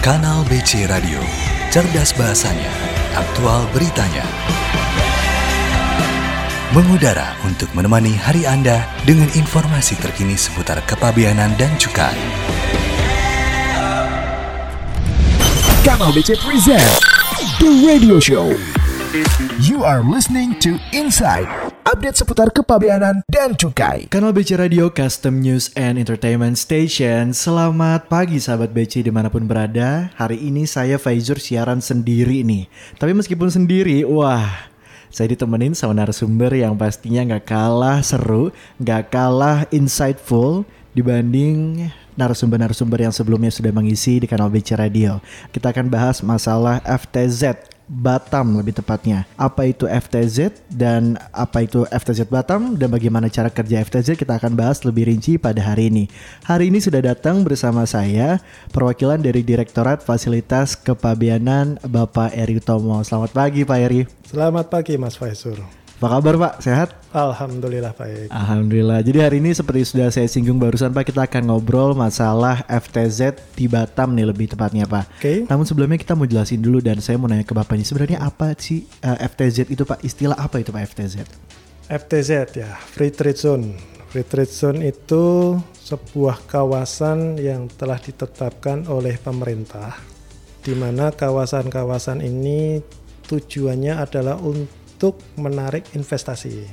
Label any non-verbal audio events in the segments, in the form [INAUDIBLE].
Kanal BC Radio, cerdas bahasanya, aktual beritanya. Mengudara untuk menemani hari Anda dengan informasi terkini seputar kepabeanan dan cukai. Kanal BC present The Radio Show. You are listening to Inside, update seputar kepabeanan dan cukai. Kanal BC Radio Custom News and Entertainment Station Selamat pagi sahabat BC di mana pun berada Hari ini saya Faizur siaran sendiri nih Tapi meskipun sendiri, wah saya ditemenin sama narasumber yang pastinya nggak kalah seru, nggak kalah insightful dibanding narasumber-narasumber yang sebelumnya sudah mengisi di kanal BC Radio. Kita akan bahas masalah FTZ Batam lebih tepatnya. Apa itu FTZ dan apa itu FTZ Batam dan bagaimana cara kerja FTZ kita akan bahas lebih rinci pada hari ini. Hari ini sudah datang bersama saya perwakilan dari Direktorat Fasilitas Kepabianan Bapak Eri Utomo. Selamat pagi Pak Eri. Selamat pagi Mas Faisur. Apa kabar Pak? Sehat? Alhamdulillah baik. Alhamdulillah. Jadi hari ini seperti sudah saya singgung barusan Pak, kita akan ngobrol masalah FTZ di Batam nih lebih tepatnya Pak. Oke. Namun sebelumnya kita mau jelasin dulu dan saya mau nanya ke Bapak ini sebenarnya apa sih uh, FTZ itu Pak? Istilah apa itu Pak FTZ? FTZ ya, Free Trade Zone. Free Trade Zone itu sebuah kawasan yang telah ditetapkan oleh pemerintah di mana kawasan-kawasan ini tujuannya adalah untuk menarik investasi.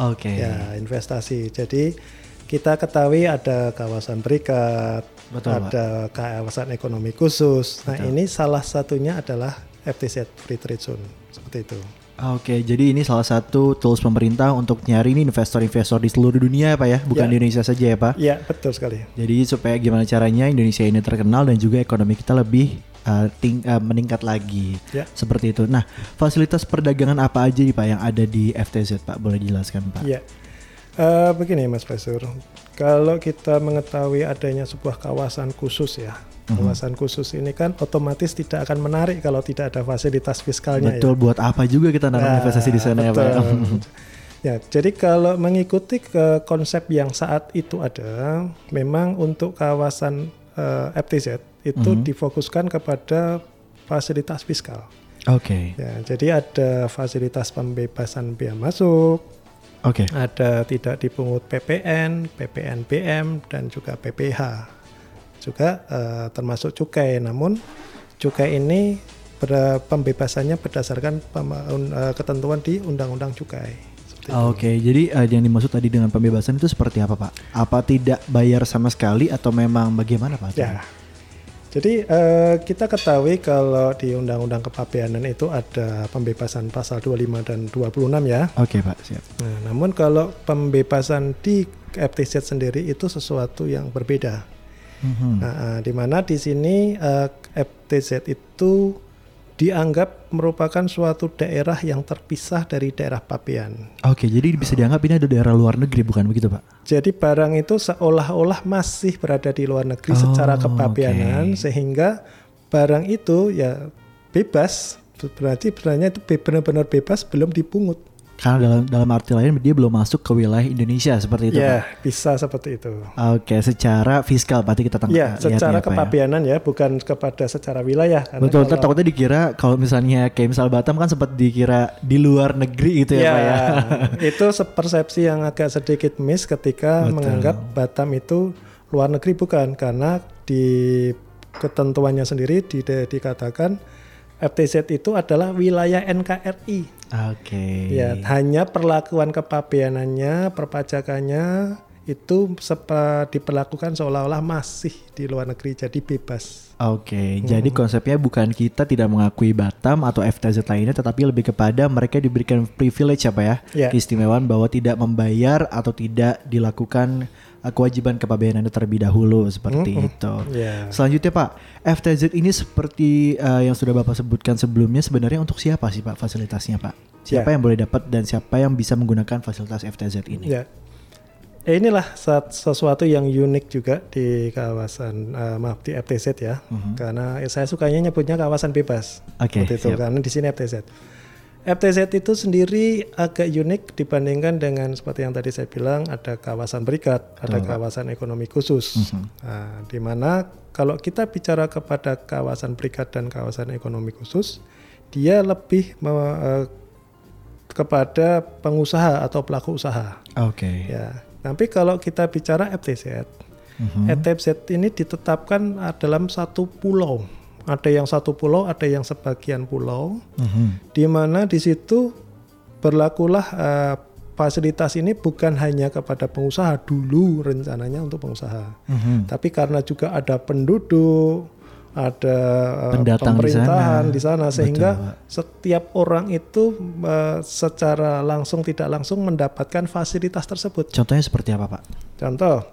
Oke. Ya, investasi. Jadi kita ketahui ada kawasan berikat, Betul, ada kawasan ekonomi khusus. Nah, ini salah satunya adalah FTZ Free Trade Zone. Seperti itu. Oke, jadi ini salah satu tools pemerintah untuk nyari ini investor-investor di seluruh dunia Pak ya, bukan Ya. di Indonesia saja ya Pak. Iya, betul sekali. Jadi supaya gimana caranya Indonesia ini terkenal dan juga ekonomi kita lebih uh, ting- uh, meningkat lagi. Ya. Seperti itu. Nah, fasilitas perdagangan apa aja nih Pak yang ada di FTZ Pak? Boleh dijelaskan Pak? Iya. Eh, begini Mas Faisur, kalau kita mengetahui adanya sebuah kawasan khusus ya, Mhm. kawasan khusus ini kan otomatis tidak akan menarik kalau tidak ada fasilitas fiskalnya Betul, ya. buat apa juga kita nanam Nah, investasi di sana ya Pak? ya? [LAUGHS] Ya, jadi kalau mengikuti ke konsep yang saat itu ada, memang untuk kawasan eh, FTZ itu Mhm. difokuskan kepada fasilitas fiskal. Oke, Ya, jadi ada fasilitas pembebasan biaya masuk, oke. ada tidak dipungut PPN, PPNBM dan juga PPH. Juga eh, termasuk cukai. Namun cukai ini ber- pembebasannya berdasarkan pem- eh, ketentuan di Undang-Undang Cukai. Oke, jadi uh, yang dimaksud tadi dengan pembebasan itu seperti apa Pak? Apa tidak bayar sama sekali atau memang bagaimana Pak? Ya. Jadi eh, kita ketahui kalau di Undang-Undang Kepabeanan itu ada pembebasan pasal 25 dan 26 ya. Oke Pak, siap. Nah, namun kalau pembebasan di FTZ sendiri itu sesuatu yang berbeda. Mhm. Nah, eh, di mana di sini eh, FTZ itu dianggap merupakan suatu daerah yang terpisah dari daerah pabean. Oke, jadi bisa dianggap ini ada daerah luar negeri bukan begitu Pak? Jadi barang itu seolah-olah masih berada di luar negeri Oh, secara kepabeanan oke. sehingga barang itu ya bebas berarti sebenarnya itu be- benar-benar bebas belum dipungut. Karena dalam dalam arti lain dia belum masuk ke wilayah Indonesia seperti itu Ya, Pak? bisa seperti itu. Oke, secara fiskal berarti kita tangkap. Ya, secara kepabeanan ya, bukan kepada secara wilayah. Betul, kalau- takutnya dikira kalau misalnya kayak misal Batam kan sempat dikira di luar negeri gitu ya, Ya, Pak ya. [LAUGHS] itu persepsi yang agak sedikit miss ketika Betul. menganggap Batam itu luar negeri bukan karena di ketentuannya sendiri di, dikatakan FTZ itu adalah wilayah NKRI. Oke. Ya, hanya perlakuan kepabeanannya, perpajakannya itu sepa, diperlakukan seolah-olah masih di luar negeri jadi bebas. Oke, jadi konsepnya bukan kita tidak mengakui Batam atau FTZ lainnya, tetapi lebih kepada mereka diberikan privilege apa ya, Ya. keistimewaan bahwa tidak membayar atau tidak dilakukan kewajiban kepabeanan terlebih dahulu seperti Mm-mm. itu. Ya. Selanjutnya Pak, FTZ ini seperti uh, yang sudah Bapak sebutkan sebelumnya sebenarnya untuk siapa sih Pak fasilitasnya Pak? Siapa Ya. yang boleh dapat dan siapa yang bisa menggunakan fasilitas FTZ ini? Ya. Eh, inilah sesuatu yang unik juga di kawasan eh, maaf di FTZ ya. Mhm. Karena eh, saya sukanya nyebutnya kawasan bebas. Oke, itu siap. karena di sini FTZ. FTZ itu sendiri agak unik dibandingkan dengan seperti yang tadi saya bilang ada kawasan berikat, ada kawasan ekonomi khusus. Nah, di mana kalau kita bicara kepada kawasan berikat dan kawasan ekonomi khusus, dia lebih me- eh, kepada pengusaha atau pelaku usaha. Oke. Ya, tapi kalau kita bicara FTZ, Mhm. FTZ ini ditetapkan dalam satu pulau. Ada yang satu pulau, ada yang sebagian pulau, Mhm. di mana di situ berlakulah eh, fasilitas ini bukan hanya kepada pengusaha dulu rencananya untuk pengusaha, Mhm. tapi karena juga ada penduduk, ada eh, Pendatang di pemerintahan sana. di sana, Betul, sehingga Pak. setiap orang itu eh, secara langsung tidak langsung mendapatkan fasilitas tersebut. Contohnya seperti apa, Pak? Contoh,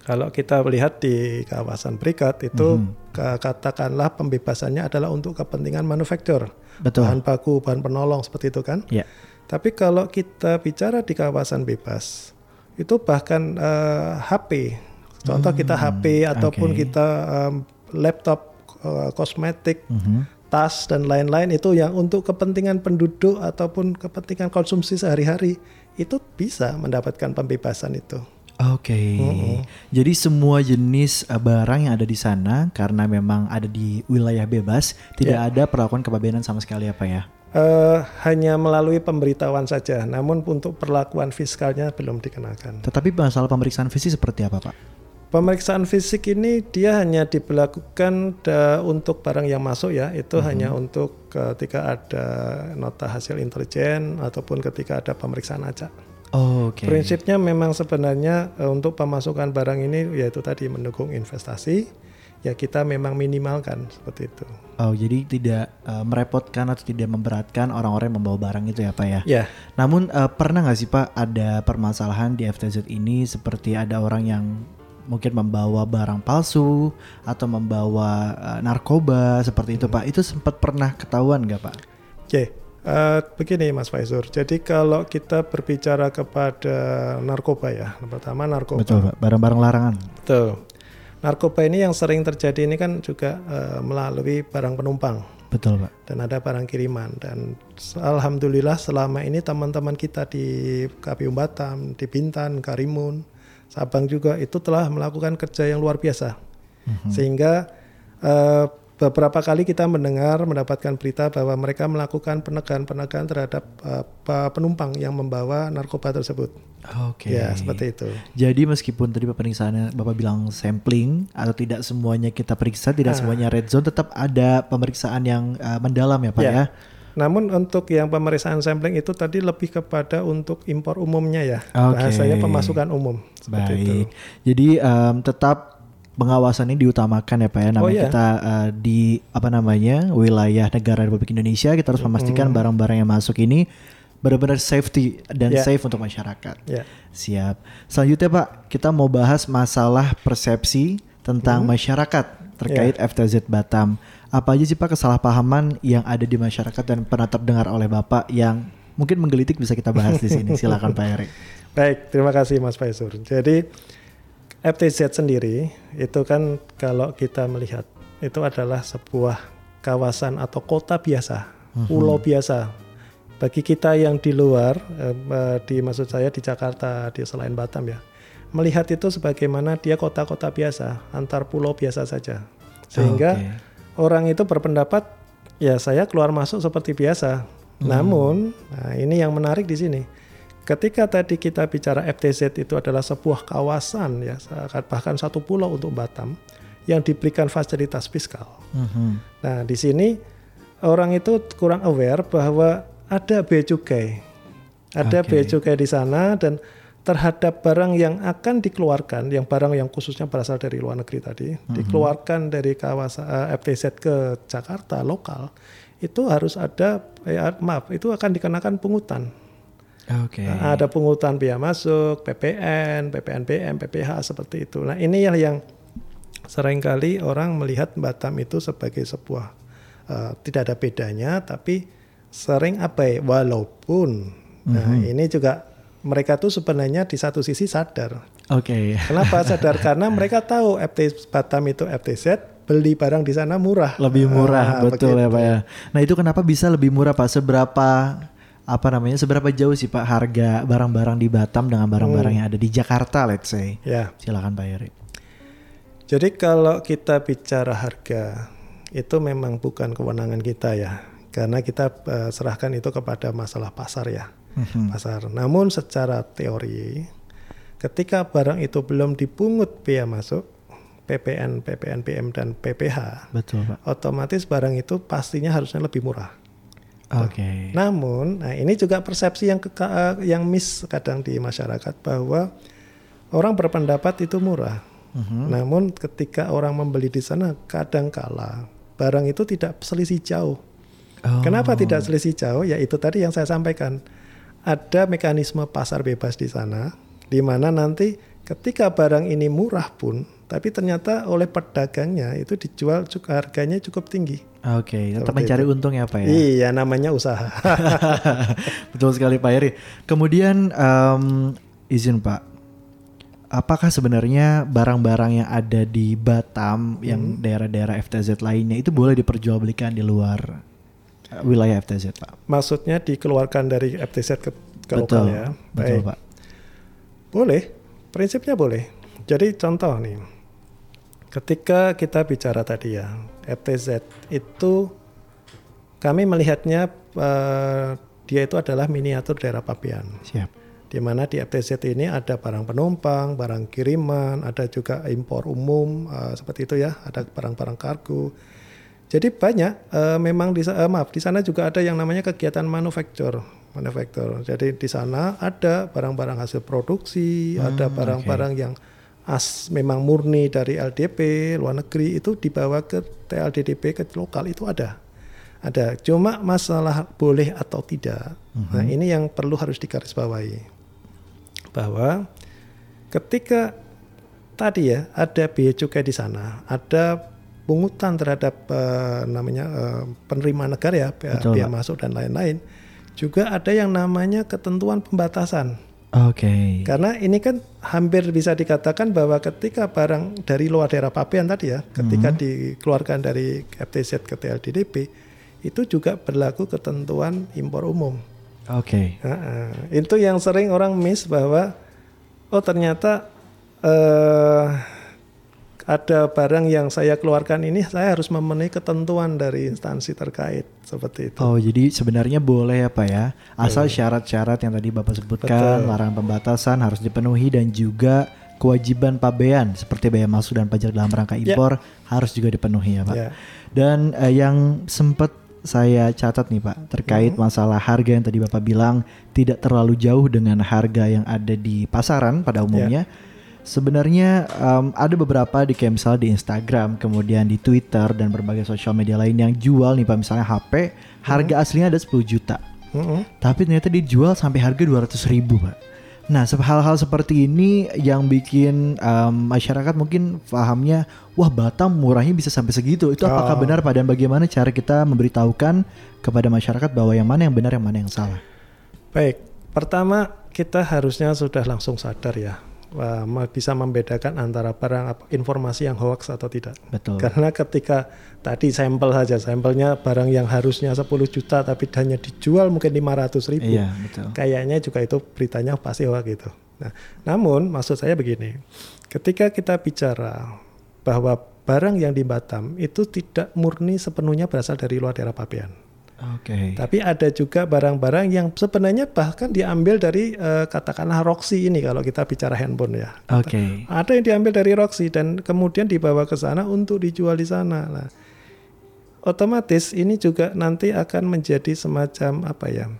kalau kita lihat di kawasan berikat itu Mhm. Ka- katakanlah pembebasannya adalah untuk kepentingan manufaktur, Betul. bahan baku, bahan penolong seperti itu kan. Ya. Tapi kalau kita bicara di kawasan bebas, itu bahkan eh, HP, contoh kita HP ataupun Hmm, oke. kita em, laptop, eh, kosmetik, Mhm. tas dan lain-lain itu yang untuk kepentingan penduduk ataupun kepentingan konsumsi sehari-hari itu bisa mendapatkan pembebasan itu. Oke. Jadi semua jenis uh, barang yang ada di sana karena memang ada di wilayah bebas, tidak Ya. ada perlakuan kepabeanan sama sekali apa ya? Eh, hanya melalui pemberitahuan saja, namun untuk perlakuan fiskalnya belum dikenakan. Tetapi masalah pemeriksaan fisik seperti apa, Pak? Pemeriksaan fisik ini dia hanya diberlakukan da- untuk barang yang masuk ya, itu hanya untuk ketika ada nota hasil intelijen ataupun ketika ada pemeriksaan acak. Oke. Prinsipnya memang sebenarnya eh, untuk pemasukan barang ini yaitu tadi mendukung investasi, ya kita memang minimalkan seperti itu. Oh, jadi tidak uh, merepotkan atau tidak memberatkan orang-orang yang membawa barang itu ya, Pak ya? Ya, Namun uh, pernah nggak sih Pak ada permasalahan di FTZ ini seperti ada orang yang mungkin membawa barang palsu atau membawa uh, narkoba seperti itu Pak? Itu sempat pernah ketahuan nggak Pak? Oke, eh, begini Mas Faizur. Jadi kalau kita berbicara kepada narkoba ya, pertama narkoba. Betul Pak, barang-barang larangan. Betul. Narkoba ini yang sering terjadi ini kan juga eh, melalui barang penumpang Betul Pak. dan ada barang kiriman dan alhamdulillah selama ini teman-teman kita di KPU Batam, di Bintan, Karimun, Sabang juga itu telah melakukan kerja yang luar biasa. Sehingga eh, beberapa kali kita mendengar mendapatkan berita bahwa mereka melakukan penegakan-penegakan terhadap pa- penumpang yang membawa narkoba tersebut. Oke. Ya, seperti itu. Jadi meskipun tadi pemeriksaannya Bapak bilang sampling atau tidak semuanya kita periksa, tidak Ah. semuanya red zone, tetap ada pemeriksaan yang uh, mendalam ya Pak ya? Ya. Namun untuk yang pemeriksaan sampling itu tadi lebih kepada untuk impor umumnya ya. Oke. Bahasanya pemasukan umum seperti itu. Baik. Jadi em, tetap pengawasan ini diutamakan ya Pak ya. Namanya Oh, iya. kita eh, di apa namanya wilayah negara Republik Indonesia kita harus memastikan barang-barang yang masuk ini benar-benar safety dan Ya. safe untuk masyarakat. Ya. Siap. Selanjutnya Pak, kita mau bahas masalah persepsi tentang Hmm. masyarakat terkait FTZ Batam. Apa aja sih Pak kesalahpahaman yang ada di masyarakat dan pernah terdengar oleh Bapak yang mungkin menggelitik bisa kita bahas di sini. [LAUGHS] Silakan Pak Erik. Baik, terima kasih Mas Faisur. Jadi FTZ sendiri itu kan kalau kita melihat itu adalah sebuah kawasan atau kota biasa, pulau biasa. Bagi kita yang di luar, eh, eh, di maksud saya di Jakarta, di selain Batam ya, melihat itu sebagaimana dia kota-kota biasa, antar pulau biasa saja. Sehingga Oke. orang itu berpendapat ya saya keluar masuk seperti biasa. Namun, nah ini yang menarik di sini. Ketika tadi kita bicara FTZ itu adalah sebuah kawasan ya, bahkan satu pulau untuk Batam yang diberikan fasilitas fiskal. Mhm. Nah, di sini orang itu kurang aware bahwa ada bea cukai. Ada Oke. bea cukai di sana dan terhadap barang yang akan dikeluarkan, yang barang yang khususnya berasal dari luar negeri tadi, dikeluarkan dari kawasan eh, FTZ ke Jakarta lokal, itu harus ada eh, maaf, itu akan dikenakan pungutan. Oke. Nah, ada pungutan biaya masuk, PPN, PPNBM, PPH seperti itu. Nah, ini yang yang sering kali orang melihat Batam itu sebagai sebuah eh, tidak ada bedanya, tapi sering abai. Walaupun, nah ini juga mereka tuh sebenarnya di satu sisi sadar. Oke. Kenapa sadar? Karena [LAUGHS] mereka tahu FT Batam itu FTZ beli barang di sana murah. Lebih murah, Ah, betul ya begitu. Pak ya. Nah itu kenapa bisa lebih murah Pak? Seberapa apa namanya? Seberapa jauh sih Pak harga barang-barang di Batam dengan barang-barang Hmm. yang ada di Jakarta, let's say? Ya, Silakan Pak Yeri. jadi kalau kita bicara harga itu memang bukan kewenangan kita ya, karena kita eh, serahkan itu kepada masalah pasar ya, Mhm. pasar. Namun secara teori, ketika barang itu belum dipungut bea masuk, PPN, PPNBM dan PPH, Betul Pak. otomatis barang itu pastinya harusnya lebih murah. Oke. Namun, nah ini juga persepsi yang keka- eh, yang miss kadang di masyarakat bahwa orang berpendapat itu murah. Mhm. Namun ketika orang membeli di sana kadang kala barang itu tidak selisih jauh. Oh. Kenapa tidak selisih jauh? Ya itu tadi yang saya sampaikan. Ada mekanisme pasar bebas di sana di mana nanti ketika barang ini murah pun tapi ternyata oleh pedagangnya itu dijual cukup harganya cukup tinggi. Oke, tetap Seperti mencari itu. untung ya Pak ya. Iya, namanya usaha. [LAUGHS] Betul sekali Pak Yeri. Kemudian em, izin Pak, apakah sebenarnya barang-barang yang ada di Batam, yang daerah-daerah FTZ lainnya itu boleh diperjualbelikan di luar eh, wilayah FTZ Pak? Maksudnya dikeluarkan dari FTZ ke, ke betul, lokal ya. betul Baik. Pak. Boleh, prinsipnya boleh. Jadi contoh nih, ketika kita bicara tadi ya, FTZ itu kami melihatnya eh, dia itu adalah miniatur daerah pabean. Siap. Di mana di FTZ ini ada barang penumpang, barang kiriman, ada juga impor umum eh, seperti itu ya, ada barang-barang kargo. Jadi banyak eh, memang di eh, maaf di sana juga ada yang namanya kegiatan manufaktur, manufaktur. Jadi di sana ada barang-barang hasil produksi, ada barang-barang yang as memang murni dari LDP luar negeri itu dibawa ke TLDDP ke lokal itu ada. Ada. Cuma masalah boleh atau tidak. Nah, ini yang perlu harus digarisbawahi bahwa ketika tadi ya ada biaya cukai di sana, ada pungutan terhadap eh, namanya eh, penerima negara ya, biaya, Betul, masuk dan lain-lain. Juga ada yang namanya ketentuan pembatasan. Oke. Karena ini kan hampir bisa dikatakan bahwa ketika barang dari luar daerah pabean tadi ya, ketika Hmm. dikeluarkan dari FTZ ke TLDDP, itu juga berlaku ketentuan impor umum. Oke. Heeh. itu yang sering orang miss bahwa oh ternyata eh, ada barang yang saya keluarkan ini saya harus memenuhi ketentuan dari instansi terkait seperti itu. Oh, jadi sebenarnya boleh ya Pak ya. Asal syarat-syarat yang tadi Bapak sebutkan, Betul. larangan pembatasan harus dipenuhi dan juga kewajiban pabean seperti bea masuk dan pajak dalam rangka Ya. impor harus juga dipenuhi ya Pak. Ya. Dan eh, yang sempat saya catat nih Pak terkait Hmm. masalah harga yang tadi Bapak bilang tidak terlalu jauh dengan harga yang ada di pasaran pada umumnya. Sebenarnya em, ada beberapa di kayak misalnya di Instagram, kemudian di Twitter dan berbagai sosial media lain yang jual nih Pak misalnya HP harga aslinya ada 10 juta. Mm-mm. Tapi ternyata dijual sampai harga 200 ribu Pak. Nah hal-hal seperti ini yang bikin em, masyarakat mungkin pahamnya wah Batam murahnya bisa sampai segitu. Itu apakah Oh. benar Pak dan bagaimana cara kita memberitahukan kepada masyarakat bahwa yang mana yang benar yang mana yang salah? Baik, pertama kita harusnya sudah langsung sadar ya, wah, ma- bisa membedakan antara barang apa- informasi yang hoax atau tidak. Betul. Karena ketika tadi sampel saja, sampelnya barang yang harusnya 10 juta tapi hanya dijual mungkin 500 ribu. Iya betul. Kayaknya juga itu beritanya pasti hoax gitu. Nah, namun maksud saya begini, ketika kita bicara bahwa barang yang di Batam itu tidak murni sepenuhnya berasal dari luar daerah pabean. Oke. Tapi ada juga barang-barang yang sebenarnya bahkan diambil dari eh, katakanlah Roxy ini kalau kita bicara handphone ya. Oke. Ada yang diambil dari Roxy dan kemudian dibawa ke sana untuk dijual di sana. Nah, otomatis ini juga nanti akan menjadi semacam apa ya?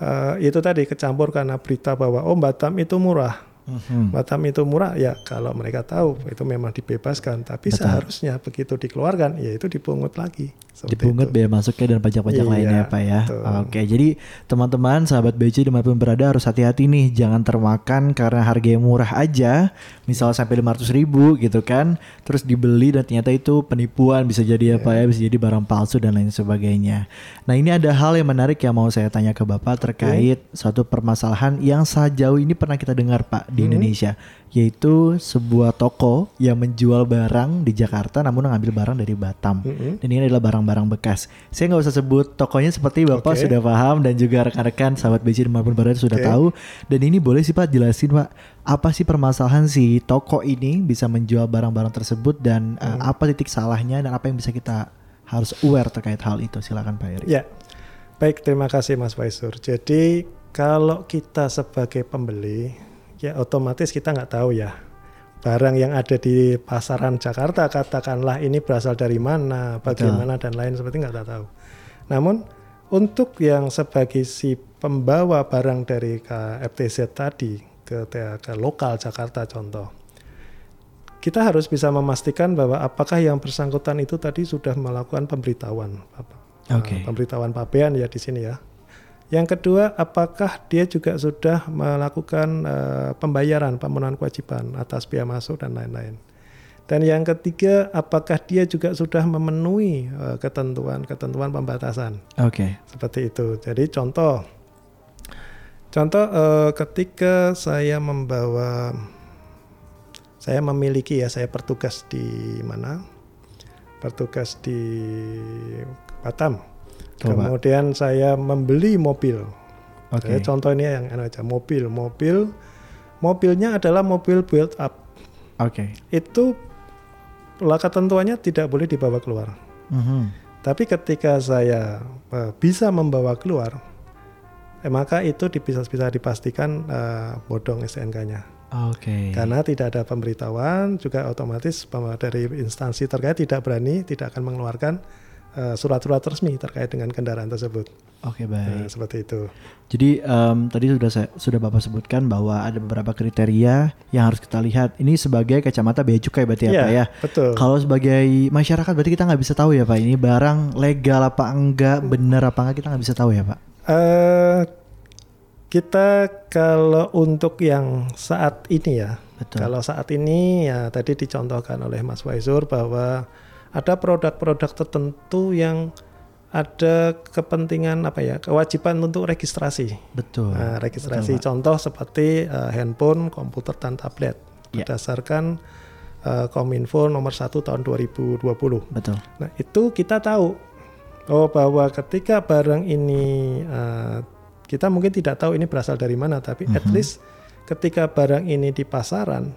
Eh, itu tadi kecampur karena berita bahwa oh Batam itu murah. Mhm. Batam itu murah ya kalau mereka tahu itu memang dibebaskan tapi Betul. seharusnya begitu dikeluarkan ya itu dipungut lagi dipungut itu. biaya masuknya dan pajak-pajak Iya, lainnya ya Pak ya. betul. Oke, jadi teman-teman sahabat BC di mana pun berada harus hati-hati nih, jangan termakan karena harga yang murah aja, misal sampai 500 ribu gitu kan, terus dibeli dan ternyata itu penipuan bisa jadi apa ya, bisa jadi barang palsu dan lain sebagainya. Nah ini ada hal yang menarik yang mau saya tanya ke Bapak terkait suatu permasalahan yang sejauh ini pernah kita dengar Pak di Indonesia, yaitu sebuah toko yang menjual barang di Jakarta namun mengambil barang dari Batam. Mm-mm. Dan ini adalah barang-barang bekas. Saya nggak usah sebut tokonya seperti Bapak Oke. sudah paham dan juga rekan-rekan sahabat BC di mana pun berada sudah Oke. tahu. Dan ini boleh sih Pak jelasin Pak, apa sih permasalahan si toko ini bisa menjual barang-barang tersebut dan uh, Hmm. apa titik salahnya dan apa yang bisa kita harus aware terkait hal itu? Silakan Pak Eri. Ya, baik terima kasih Mas Faisur. Jadi kalau kita sebagai pembeli, ya otomatis kita nggak tahu ya barang yang ada di pasaran Jakarta katakanlah ini berasal dari mana, bagaimana dan lain seperti nggak tahu. Namun untuk yang sebagai si pembawa barang dari KFTZ tadi ke, ke lokal Jakarta contoh, kita harus bisa memastikan bahwa apakah yang bersangkutan itu tadi sudah melakukan pemberitahuan. Oke. Nah, pemberitahuan pabean ya di sini ya. Yang kedua, apakah dia juga sudah melakukan eh, pembayaran pemenuhan kewajiban atas biaya masuk dan lain-lain. Dan yang ketiga, apakah dia juga sudah memenuhi eh, ketentuan-ketentuan pembatasan Oke. seperti itu. Jadi contoh, contoh eh, ketika saya membawa, saya memiliki ya, saya bertugas di mana? Bertugas di Batam. Coba. Kemudian saya membeli mobil. Oke. Saya contoh ini yang enak aja, mobil, mobil, mobilnya adalah mobil build up. Oke. Itu lah ketentuannya tidak boleh dibawa keluar. Mhm. Tapi ketika saya eh, bisa membawa keluar, eh, maka itu bisa bisa dipastikan eh, bodong STNK-nya. Oke. Karena tidak ada pemberitahuan, juga otomatis dari instansi terkait tidak berani, tidak akan mengeluarkan eh, surat-surat resmi terkait dengan kendaraan tersebut. Oke Nah, baik. seperti itu. Jadi em, tadi sudah saya, sudah bapak sebutkan bahwa ada beberapa kriteria yang harus kita lihat. Ini sebagai kacamata bea cukai berarti ya Iya, pak ya. betul. Kalau sebagai masyarakat berarti kita nggak bisa tahu ya pak. Ini barang legal apa enggak, benar apa enggak kita nggak bisa tahu ya pak. Eh, kita kalau untuk yang saat ini ya, Betul. kalau saat ini ya tadi dicontohkan oleh Mas Waizur bahwa ada produk-produk tertentu yang ada kepentingan apa ya, kewajiban untuk registrasi. Betul. Nah, registrasi Betul, contoh seperti eh, handphone, komputer dan tablet Ya. berdasarkan eh, Kominfo nomor 1 tahun 2020. Betul. Nah, itu kita tahu oh bahwa ketika barang ini eh, kita mungkin tidak tahu ini berasal dari mana, tapi at Mhm. least ketika barang ini di pasaran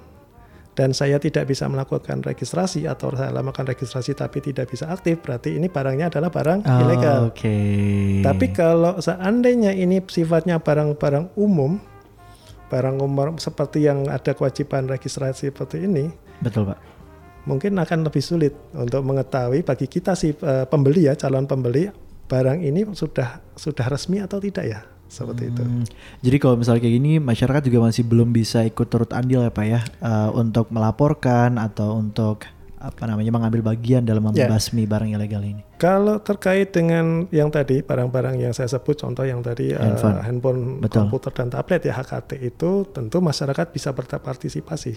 dan saya tidak bisa melakukan registrasi atau saya melakukan registrasi tapi tidak bisa aktif, berarti ini barangnya adalah barang Oh, ilegal. Oke. Tapi kalau seandainya ini sifatnya barang-barang umum, barang umum seperti yang ada kewajiban registrasi seperti ini, betul pak. mungkin akan lebih sulit untuk mengetahui bagi kita si eh, pembeli ya calon pembeli barang ini sudah sudah resmi atau tidak ya seperti itu. Hmm, Jadi kalau misalnya kayak gini masyarakat juga masih belum bisa ikut turut andil ya pak ya eh, untuk melaporkan atau untuk apa namanya mengambil bagian dalam Ya. membasmi barang ilegal ini. Kalau terkait dengan yang tadi barang-barang yang saya sebut contoh yang tadi eh, Handphone. handphone, Betul. komputer dan tablet ya HKT itu tentu masyarakat bisa berpartisipasi.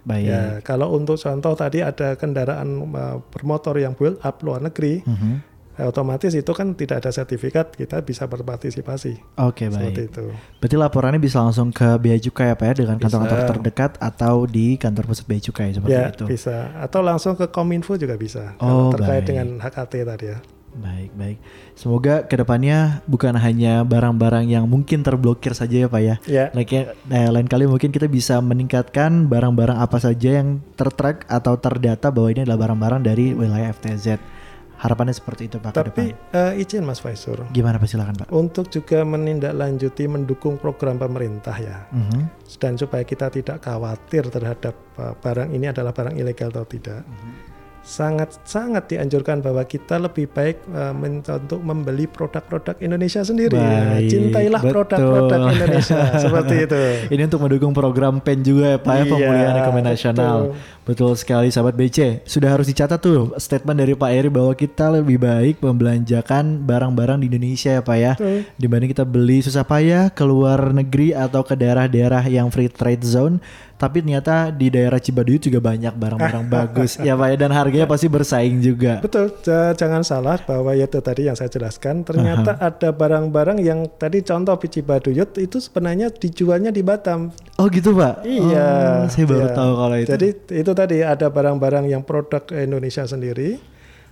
Baik. Ya kalau untuk contoh tadi ada kendaraan eh, bermotor yang build up luar negeri, Mhm. Eh, otomatis itu kan tidak ada sertifikat kita bisa berpartisipasi Oke seperti baik. itu. Berarti laporannya bisa langsung ke Bea Cukai ya Pak ya dengan kantor-kantor terdekat atau di kantor pusat Bea Cukai seperti ya itu. bisa atau langsung ke Kominfo juga bisa Oh, kalau terkait baik. dengan HKT tadi ya. Baik, baik. Semoga ke depannya bukan hanya barang-barang yang mungkin terblokir saja ya Pak ya. Ya, Like eh, lain kali mungkin kita bisa meningkatkan barang-barang apa saja yang tertrack atau terdata bahwa ini adalah barang-barang dari wilayah FTZ. Harapannya seperti itu Pak tapi eh, izin Mas Faisur Gimana Pak silakan Pak? untuk juga menindaklanjuti mendukung program pemerintah ya Mhm. dan supaya kita tidak khawatir terhadap eh, barang ini adalah barang ilegal atau tidak. Mhm. Sangat sangat dianjurkan bahwa kita lebih baik men- untuk membeli produk-produk Indonesia sendiri. Ya, Baik, Cintailah betul. produk-produk Indonesia seperti [LAUGHS] itu. Ini untuk mendukung program PEN juga ya Pak ya Iya, pemulihan ekonomi nasional. Betul sekali sahabat BC. Sudah harus dicatat tuh statement dari Pak Eri bahwa kita lebih baik membelanjakan barang-barang di Indonesia ya Pak ya. Betul. Dibanding kita beli susah payah ke luar negeri atau ke daerah-daerah yang free trade zone tapi ternyata di daerah Cibaduyut juga banyak barang-barang [LAUGHS] bagus ya Pak ya dan harganya pasti bersaing juga. Betul, ja- jangan salah bahwa ya itu tadi yang saya jelaskan, ternyata ada barang-barang yang tadi contoh di Cibaduyut itu sebenarnya dijualnya di Batam. Oh gitu Pak? Iya, Oh, saya baru iya. tahu kalau itu. Jadi itu tadi ada barang-barang yang produk Indonesia sendiri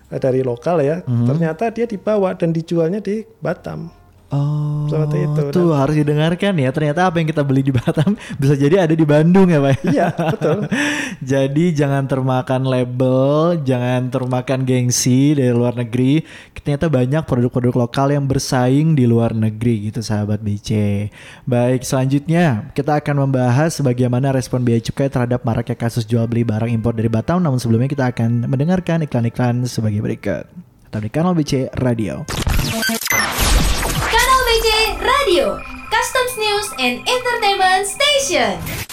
eh, dari lokal ya, Mhm. ternyata dia dibawa dan dijualnya di Batam. Oh, Seperti itu. tuh harus didengarkan ya. Ternyata apa yang kita beli di Batam [LAUGHS] bisa jadi ada di Bandung ya, Pak. Iya, betul. [LAUGHS] jadi jangan termakan label, jangan termakan gengsi dari luar negeri. Ternyata banyak produk-produk lokal yang bersaing di luar negeri gitu, sahabat BC. Baik, selanjutnya kita akan membahas bagaimana respon Bea Cukai terhadap maraknya kasus jual beli barang impor dari Batam. Namun sebelumnya kita akan mendengarkan iklan-iklan sebagai berikut. Tetap di kanal BC Radio. Radio, Customs News and Entertainment Station.